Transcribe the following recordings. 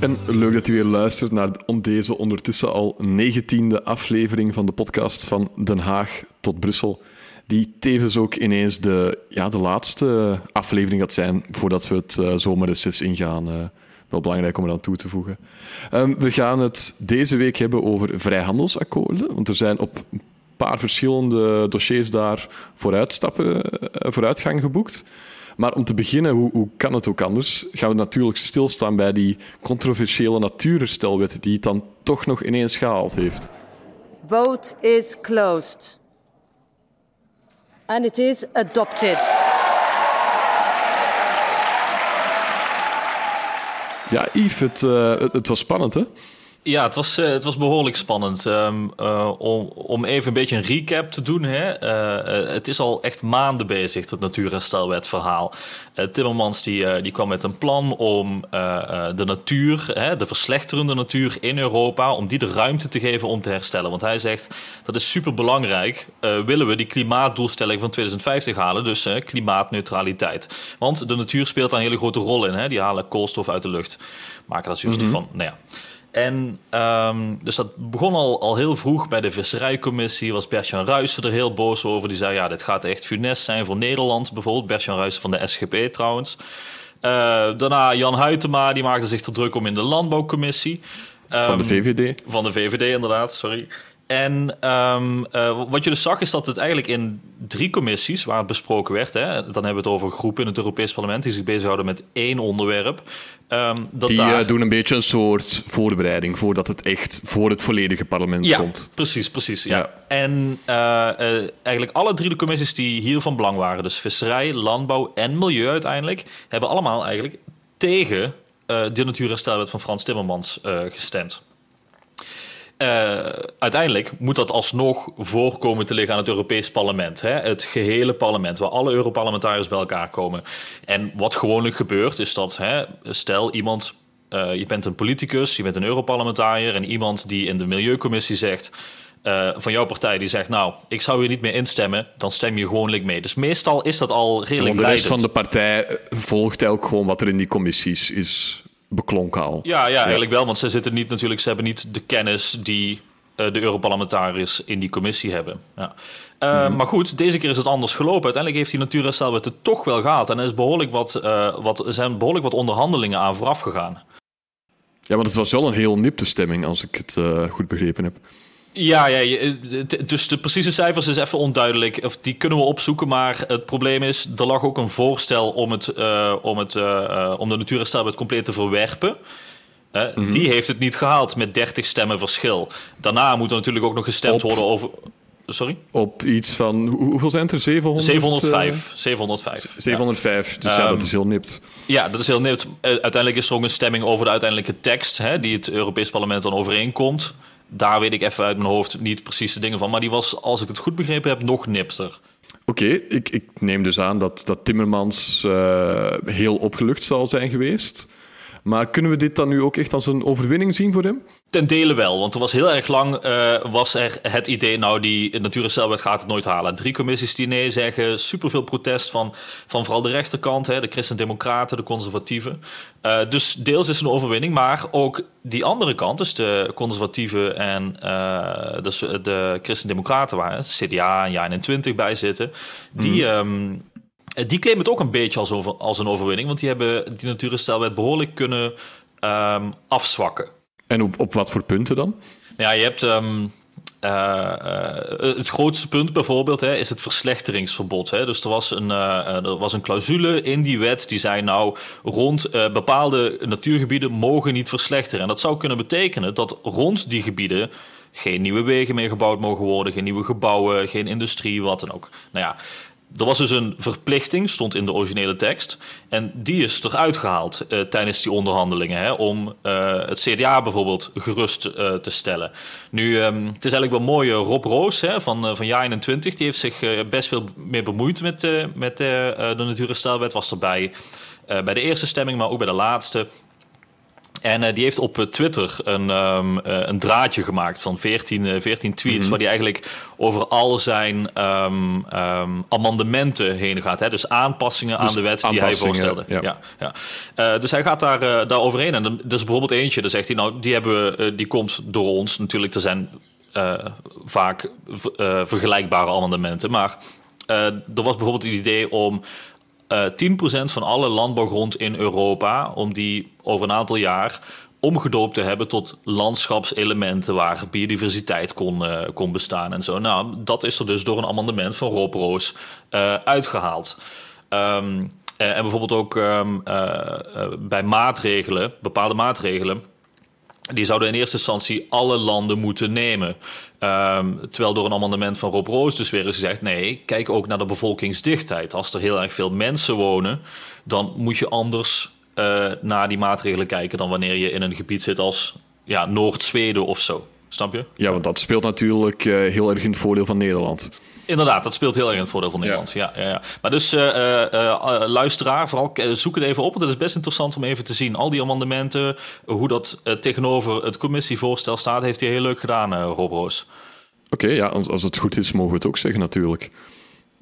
en leuk dat u weer luistert naar deze ondertussen al negentiende aflevering van de podcast van Den Haag tot Brussel. Die tevens ook ineens de, ja, de laatste aflevering gaat zijn voordat we het uh, zomerreces ingaan. Uh, wel belangrijk om er aan toe te voegen. Um, we gaan het deze week hebben over vrijhandelsakkoorden. Want er zijn op een paar verschillende dossiers daar vooruitstappen, uh, vooruitgang geboekt. Maar om te beginnen, hoe, hoe, kan het ook anders? Gaan we natuurlijk stilstaan bij die controversiële natuurherstelwet die het dan toch nog ineens gehaald heeft. Vote is closed. And it is adopted. Ja, Yves, het, uh, het, het was spannend, hè? Ja, het was, uh, het was behoorlijk spannend. Um, uh, om, om even een beetje een recap te doen. Hè. Uh, het is al echt maanden bezig, het natuurherstelwet verhaal. Timmermans die, die kwam met een plan om de natuur, hè, de verslechterende natuur in Europa, om die de ruimte te geven om te herstellen. Want hij zegt, dat is super belangrijk. willen we die klimaatdoelstelling van 2050 halen, dus klimaatneutraliteit. Want de natuur speelt daar een hele grote rol in. Hè. Die halen koolstof uit de lucht. Maken dat juist mm-hmm. van, nou ja... En um, dus dat begon al, al heel vroeg bij de visserijcommissie. Was Bert-Jan Ruijsen er heel boos over. Die zei, ja, dit gaat echt funest zijn voor Nederland. Bijvoorbeeld Bert-Jan Ruijsen van de SGP trouwens. Uh, daarna Jan Huytema, die maakte zich te druk om in de landbouwcommissie. Um, van de VVD. Van de VVD, inderdaad, sorry. En um, uh, wat je dus zag is dat het eigenlijk in drie commissies waar het besproken werd, hè, dan hebben we het over groepen in het Europees Parlement die zich bezighouden met één onderwerp. Um, dat die daar... uh, doen een beetje een soort voorbereiding voordat het echt voor het volledige parlement ja, komt. Precies, precies. Ja. ja. En uh, eigenlijk alle drie de commissies die hier van belang waren, dus visserij, landbouw en milieu uiteindelijk, hebben allemaal eigenlijk tegen de natuurherstelwet van Frans Timmermans gestemd. Uh, uiteindelijk moet dat alsnog voorkomen te liggen aan het Europees Parlement. Hè? Het gehele parlement, waar alle Europarlementariërs bij elkaar komen. En wat gewoonlijk gebeurt, is dat, hè, stel iemand, uh, je bent een politicus, je bent een Europarlementariër... en iemand die in de Milieucommissie zegt... Uh, van jouw partij die zegt, nou, ik zou hier niet meer instemmen, dan stem je gewoonlijk mee. Dus meestal is dat al redelijk De rest van de partij volgt ook gewoon wat er in die commissies is beklonken al. Ja, ja, eigenlijk wel, want ze zitten niet natuurlijk, ze hebben niet de kennis die uh, de Europarlementariërs in die commissie hebben. Ja. Uh, mm. Maar goed, deze keer is het anders gelopen. Uiteindelijk heeft die natuurherstelwet het toch wel gehad. En er is behoorlijk wat, uh, wat, zijn behoorlijk wat onderhandelingen aan vooraf gegaan. Ja, maar het was wel een heel nipte stemming, als ik het goed begrepen heb. Ja, ja, dus de precieze cijfers is even onduidelijk. Of die kunnen we opzoeken, maar het probleem is... er lag ook een voorstel om, het, uh, om, het, uh, om de natuurherstelwet compleet te verwerpen. Uh, mm -hmm. Die heeft het niet gehaald met 30 stemmen verschil. Daarna moet er natuurlijk ook nog gestemd Op... worden over... Sorry? Op iets van... Hoeveel zijn het er? 700? 705. 705. 705, ja. dus um, ja, dat is heel nipt. Ja, dat is heel nipt. Uiteindelijk is er ook een stemming over de uiteindelijke tekst... Hè, die het Europees Parlement dan overeenkomt daar weet ik even uit mijn hoofd niet precies de dingen van. Maar die was, als ik het goed begrepen heb, nog nipster. Oké, ik, ik neem dus aan dat, dat Timmermans uh, heel opgelucht zal zijn geweest. Maar kunnen we dit dan nu ook echt als een overwinning zien voor hem? Ten dele wel, want er was heel erg lang uh, was er het idee, nou die natuurherstelwet gaat het nooit halen. Drie commissies die nee zeggen, superveel protest van, van vooral de rechterkant, hè, de christendemocraten, de conservatieven. Uh, dus deels is het een overwinning, maar ook die andere kant, dus de conservatieven en uh, dus de christendemocraten waar CDA en JA21 bij zitten, die... Mm. Um, die claimen het ook een beetje als, over, als een overwinning, want die hebben die natuurherstelwet behoorlijk kunnen um, afzwakken. En op, op wat voor punten dan? Ja, je hebt. Um, uh, uh, het grootste punt bijvoorbeeld hè, is het verslechteringsverbod. Hè. Dus er was, een, uh, er was een clausule in die wet die zei nou rond bepaalde natuurgebieden mogen niet verslechteren. En dat zou kunnen betekenen dat rond die gebieden geen nieuwe wegen meer gebouwd mogen worden, geen nieuwe gebouwen, geen industrie, wat dan ook. Nou ja, er was dus een verplichting, stond in de originele tekst. En die is eruit gehaald uh, tijdens die onderhandelingen. Hè, om uh, het CDA bijvoorbeeld gerust uh, te stellen. Nu, um, het is eigenlijk wel mooi. Rob Roos hè, van, van Ja 21, die heeft zich best veel meer bemoeid met, met de natuurherstelwet. Was erbij bij de eerste stemming, maar ook bij de laatste. En uh, die heeft op Twitter een, um, uh, een draadje gemaakt van 14, uh, 14 tweets. Mm -hmm. Waar hij eigenlijk over al zijn um, um, amendementen heen gaat. Hè? Dus aanpassingen dus aan de wet die hij voorstelde. Ja. Ja, ja. Dus hij gaat daar, daar overheen. En er is bijvoorbeeld eentje, dan zegt hij, nou, die, hebben, die komt door ons. Natuurlijk, er zijn vaak vergelijkbare amendementen. Maar er was bijvoorbeeld het idee om 10% van alle landbouwgrond in Europa, om die over een aantal jaar omgedoopt te hebben tot landschapselementen waar biodiversiteit kon, uh, kon bestaan en zo. Nou, dat is er dus door een amendement van Rob Roos uh, uitgehaald. Um, en bijvoorbeeld ook um, bij maatregelen, bepaalde maatregelen die zouden in eerste instantie alle landen moeten nemen. Um, terwijl door een amendement van Rob Roos dus weer is gezegd: nee, kijk ook naar de bevolkingsdichtheid. Als er heel erg veel mensen wonen, dan moet je anders uh, naar die maatregelen kijken dan wanneer je in een gebied zit als ja, Noord-Zweden of zo. Snap je? Ja, want dat speelt natuurlijk uh, heel erg in het voordeel van Nederland. Inderdaad, dat speelt heel erg in het voordeel van Nederland. Ja. Ja, ja, Maar dus uh, uh, uh, luisteraar, vooral zoek het even op. Want het is best interessant om even te zien. Al die amendementen, hoe dat tegenover het commissievoorstel staat, heeft hij heel leuk gedaan, Rob Roos. Oké, okay, ja, als, als het goed is, mogen we het ook zeggen natuurlijk.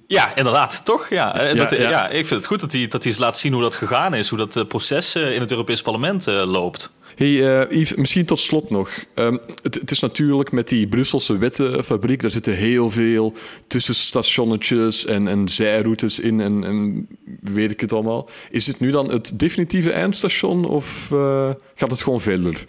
Ja, inderdaad, toch? Ja, ja, dat, ja. ja, ik vind het goed dat hij, dat hij eens laat zien hoe dat gegaan is, hoe dat proces in het Europees Parlement loopt. Hey uh, Yves, misschien tot slot nog. Um, het, het, is natuurlijk met die Brusselse wettenfabriek, daar zitten heel veel tussenstationnetjes en, en zijroutes in en, en, weet ik het allemaal. Is het nu dan het definitieve eindstation of uh, gaat het gewoon verder?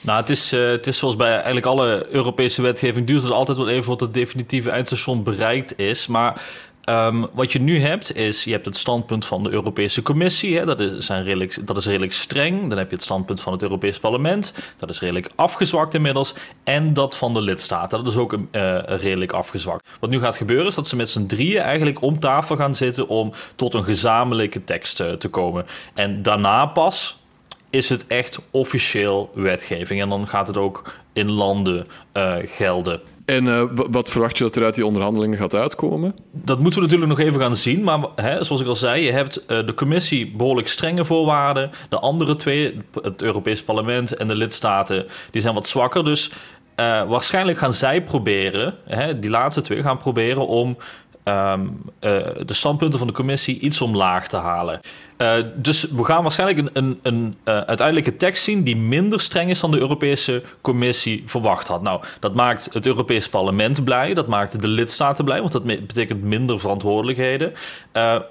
Nou, het is, uh, het is zoals bij eigenlijk alle Europese wetgeving, duurt het altijd wel even tot het definitieve eindstation bereikt is. Maar Um, wat je nu hebt is, je hebt het standpunt van de Europese Commissie, hè, dat, is, redelijk, dat is redelijk streng. Dan heb je het standpunt van het Europees Parlement, dat is redelijk afgezwakt inmiddels. En dat van de lidstaten, dat is ook uh, redelijk afgezwakt. Wat nu gaat gebeuren is dat ze met z'n drieën eigenlijk om tafel gaan zitten om tot een gezamenlijke tekst uh, te komen. En daarna pas is het echt officieel wetgeving. En dan gaat het ook in landen uh, gelden. En uh, wat verwacht je dat er uit die onderhandelingen gaat uitkomen? Dat moeten we natuurlijk nog even gaan zien. Maar hè, zoals ik al zei, je hebt uh, de commissie behoorlijk strenge voorwaarden. De andere twee, het Europees Parlement en de lidstaten, die zijn wat zwakker. Dus waarschijnlijk gaan zij proberen, hè, die laatste twee gaan proberen om um, uh, de standpunten van de commissie iets omlaag te halen. Uh, dus we gaan waarschijnlijk een, een, een uh, uiteindelijke tekst zien die minder streng is dan de Europese Commissie verwacht had. Nou, dat maakt het Europees Parlement blij, dat maakt de lidstaten blij, want dat betekent minder verantwoordelijkheden.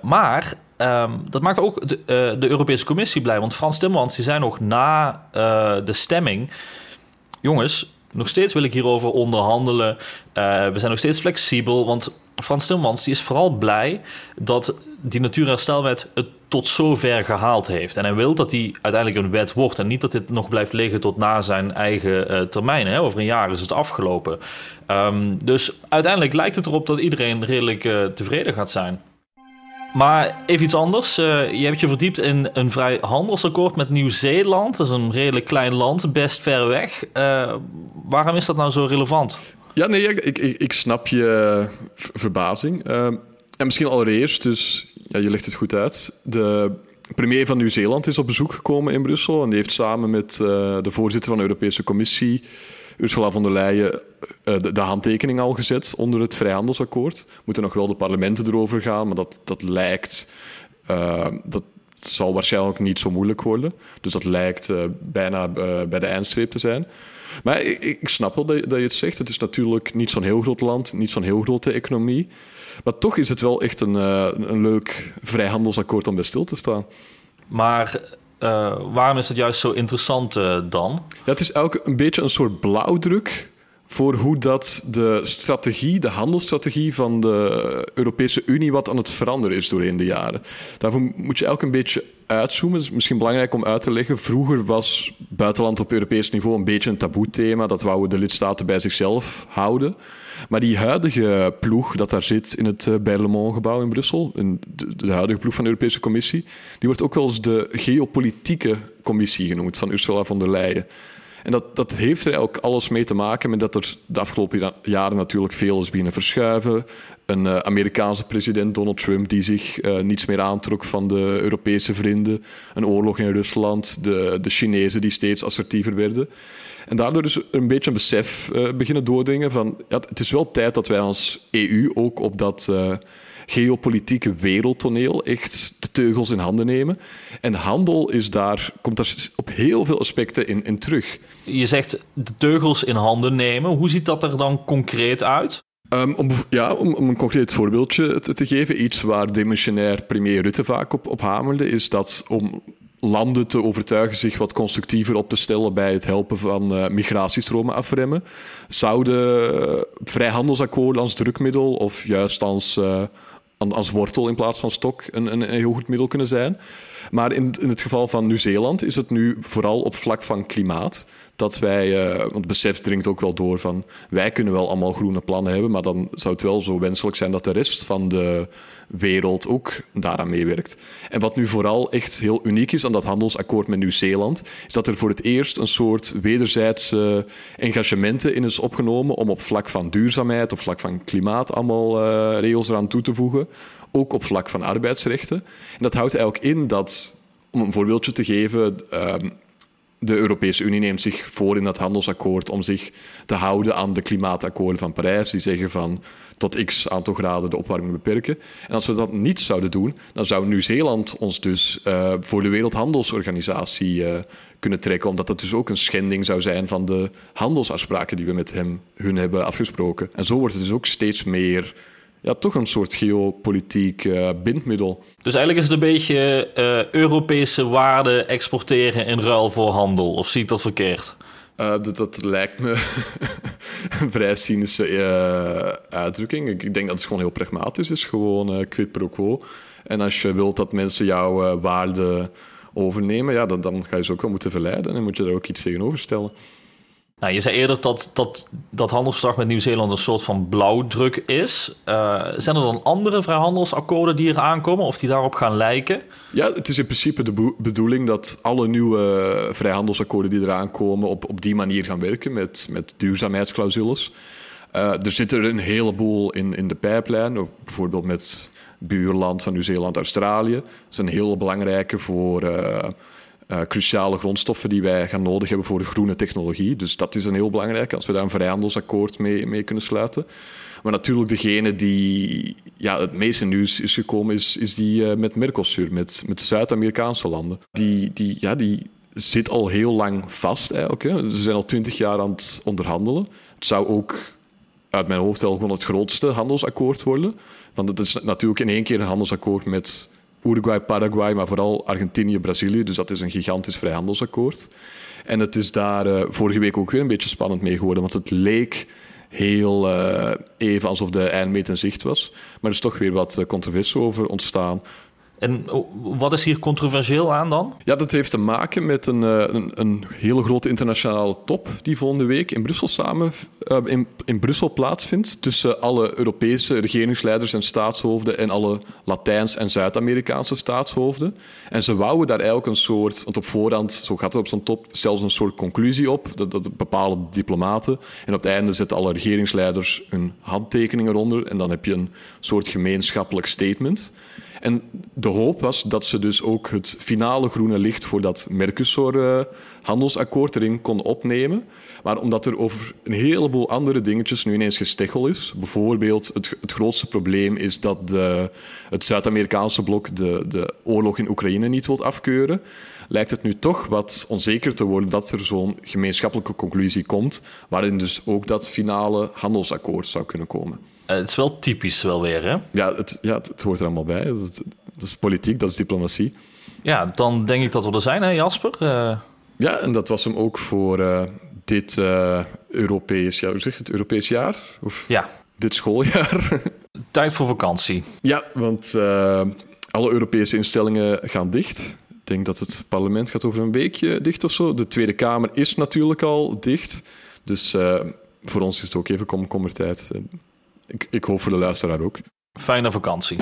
maar um, dat maakt ook de, de, Europese Commissie blij, want Frans Timmermans die zei nog na de stemming: jongens, nog steeds wil ik hierover onderhandelen. we zijn nog steeds flexibel, want Frans Timmermans die is vooral blij dat die natuurherstelwet het tot zover gehaald heeft. En hij wil dat die uiteindelijk een wet wordt en niet dat dit nog blijft liggen tot na zijn eigen uh, termijn. Hè? Over een jaar is het afgelopen. Um, dus uiteindelijk lijkt het erop dat iedereen redelijk uh, tevreden gaat zijn. Maar even iets anders. Uh, je hebt je verdiept in een vrij handelsakkoord met Nieuw-Zeeland. Dat is een redelijk klein land, best ver weg. waarom is dat nou zo relevant? Ja, nee, ik, ik, ik snap je verbazing. Uh, en misschien allereerst, dus ja, je legt het goed uit. De premier van Nieuw-Zeeland is op bezoek gekomen in Brussel. En die heeft samen met uh, de voorzitter van de Europese Commissie, Ursula von der Leyen, uh, de, de, handtekening al gezet onder het vrijhandelsakkoord. Moeten nog wel de parlementen erover gaan, maar dat, dat lijkt. Uh, dat zal waarschijnlijk niet zo moeilijk worden. Dus dat lijkt bijna bij de eindstreep te zijn. Maar ik, ik snap wel dat, dat, je het zegt. Het is natuurlijk niet zo'n heel groot land, niet zo'n heel grote economie. Maar toch is het wel echt een, uh, een leuk vrijhandelsakkoord om bij stil te staan. Maar uh, waarom is het juist zo interessant uh, dan? Ja, het is eigenlijk een beetje een soort blauwdruk voor hoe dat de strategie, de handelsstrategie van de Europese Unie wat aan het veranderen is doorheen de jaren. Daarvoor moet je elk een beetje uitzoomen. Is misschien belangrijk om uit te leggen. Vroeger was buitenland op Europees niveau een beetje een taboe-thema. Dat wouden de lidstaten bij zichzelf houden. Maar die huidige ploeg dat daar zit in het uh, Berlemont-gebouw in Brussel, de, huidige ploeg van de Europese Commissie, die wordt ook wel eens de geopolitieke commissie genoemd van Ursula von der Leyen. En dat, dat heeft er ook alles mee te maken met dat er de afgelopen jaren natuurlijk veel is beginnen verschuiven. Een uh, Amerikaanse president, Donald Trump, die zich uh, niets meer aantrok van de Europese vrienden. Een oorlog in Rusland, de, de Chinezen die steeds assertiever werden. En daardoor is er een beetje een besef uh, beginnen doordringen van ja, het is wel tijd dat wij als EU ook op dat geopolitieke wereldtoneel echt de teugels in handen nemen. En handel is daar, komt daar op heel veel aspecten in, in terug. Je zegt de teugels in handen nemen. Hoe ziet dat er dan concreet uit? Um, om, ja, om, om, een concreet voorbeeldje te, te, geven, iets waar demissionair premier Rutte vaak op, op hamerde, is dat om landen te overtuigen zich wat constructiever op te stellen bij het helpen van uh, migratiestromen afremmen, zouden vrijhandelsakkoorden als drukmiddel of juist als uh, als wortel in plaats van stok een, een, een heel goed middel kunnen zijn. Maar in, in het geval van Nieuw-Zeeland is het nu vooral op vlak van klimaat dat wij, uh, want besef dringt ook wel door van wij kunnen wel allemaal groene plannen hebben, maar dan zou het wel zo wenselijk zijn dat de rest van de wereld ook daaraan meewerkt. En wat nu vooral echt heel uniek is aan dat handelsakkoord met Nieuw-Zeeland, is dat er voor het eerst een soort wederzijdse engagementen in is opgenomen om op vlak van duurzaamheid, op vlak van klimaat allemaal uh, regels eraan toe te voegen, ook op vlak van arbeidsrechten. En dat houdt eigenlijk in dat, om een voorbeeldje te geven, uh, de Europese Unie neemt zich voor in dat handelsakkoord om zich te houden aan de klimaatakkoorden van Parijs. Die zeggen van tot x aantal graden de opwarming beperken. En als we dat niet zouden doen, dan zou Nieuw-Zeeland ons dus uh, voor de Wereldhandelsorganisatie uh, kunnen trekken. Omdat dat dus ook een schending zou zijn van de handelsafspraken die we met hem, hun hebben afgesproken. En zo wordt het dus ook steeds meer ja, toch een soort geopolitiek uh, bindmiddel. Dus eigenlijk is het een beetje uh, Europese waarden exporteren in ruil voor handel. Of zie ik dat verkeerd? Uh, dat, dat, lijkt me een vrij cynische uitdrukking. Ik, ik, denk dat het gewoon heel pragmatisch is. Gewoon quid pro quo. En als je wilt dat mensen jouw waarden overnemen, ja, dan, dan ga je ze ook wel moeten verleiden. En moet je daar ook iets tegenover stellen. Nou, je zei eerder dat dat, dat handelsverdrag met Nieuw-Zeeland een soort van blauwdruk is. Uh, zijn er dan andere vrijhandelsakkoorden die er aankomen of die daarop gaan lijken? Ja, het is in principe de bedoeling dat alle nieuwe vrijhandelsakkoorden die eraan komen op, op die manier gaan werken met, met duurzaamheidsclausules. Uh, er zitten er een heleboel in, in de pijplijn, bijvoorbeeld met buurland van Nieuw-Zeeland, Australië. Dat zijn heel belangrijke voor... Uh, uh, cruciale grondstoffen die wij gaan nodig hebben voor de groene technologie. Dus dat is een heel belangrijk als we daar een vrijhandelsakkoord mee, mee kunnen sluiten. Maar natuurlijk degene die ja, het meeste nieuws is gekomen, is, is die uh, met Mercosur, met, met Zuid-Amerikaanse landen. Die, die, ja, die zit al heel lang vast eigenlijk. Ze zijn al twintig jaar aan het onderhandelen. Het zou ook uit mijn hoofd wel gewoon het grootste handelsakkoord worden. Want het is natuurlijk in één keer een handelsakkoord met Uruguay, Paraguay, maar vooral Argentinië, Brazilië. Dus dat is een gigantisch vrijhandelsakkoord. En het is daar uh, vorige week ook weer een beetje spannend mee geworden, want het leek heel uh, even alsof de eindmeet in zicht was. Maar er is toch weer wat eh, controversie over ontstaan. En wat is hier controversieel aan dan? Ja, dat heeft te maken met een, eh, een, een hele grote internationale top die volgende week in Brussel, samen, uh, in, in Brussel plaatsvindt tussen alle Europese regeringsleiders en staatshoofden en alle Latijns- en Zuid-Amerikaanse staatshoofden. En ze wouden daar eigenlijk een soort, want op voorhand, zo gaat het op zo'n top, zelfs een soort conclusie op, dat, dat bepalen diplomaten. En op het einde zetten alle regeringsleiders hun handtekeningen eronder en dan heb je een soort gemeenschappelijk statement. En de hoop was dat ze dus ook het finale groene licht voor dat Mercosur-handelsakkoord erin kon opnemen. Maar omdat er over een heleboel andere dingetjes nu ineens gesteggel is, bijvoorbeeld het, het grootste probleem is dat de, het Zuid-Amerikaanse blok de, de oorlog in Oekraïne niet wil afkeuren, lijkt het nu toch wat onzeker te worden dat er zo'n gemeenschappelijke conclusie komt, waarin dus ook dat finale handelsakkoord zou kunnen komen. Uh, het is wel typisch wel weer, hè? Ja, het, ja, het, hoort er allemaal bij. Dat, is politiek, dat is diplomatie. Ja, dan denk ik dat we er zijn, hè Jasper? Uh... Ja, en dat was hem ook voor uh, dit Europees, ja, hoe zeg je het, Europees jaar? Of ja. dit schooljaar? Tijd voor vakantie. Ja, want alle Europese instellingen gaan dicht denk dat het parlement gaat over een weekje dicht of zo. De Tweede Kamer is natuurlijk al dicht. Dus voor ons is het ook even komkommertijd. Ik, hoop voor de luisteraar ook. Fijne vakantie.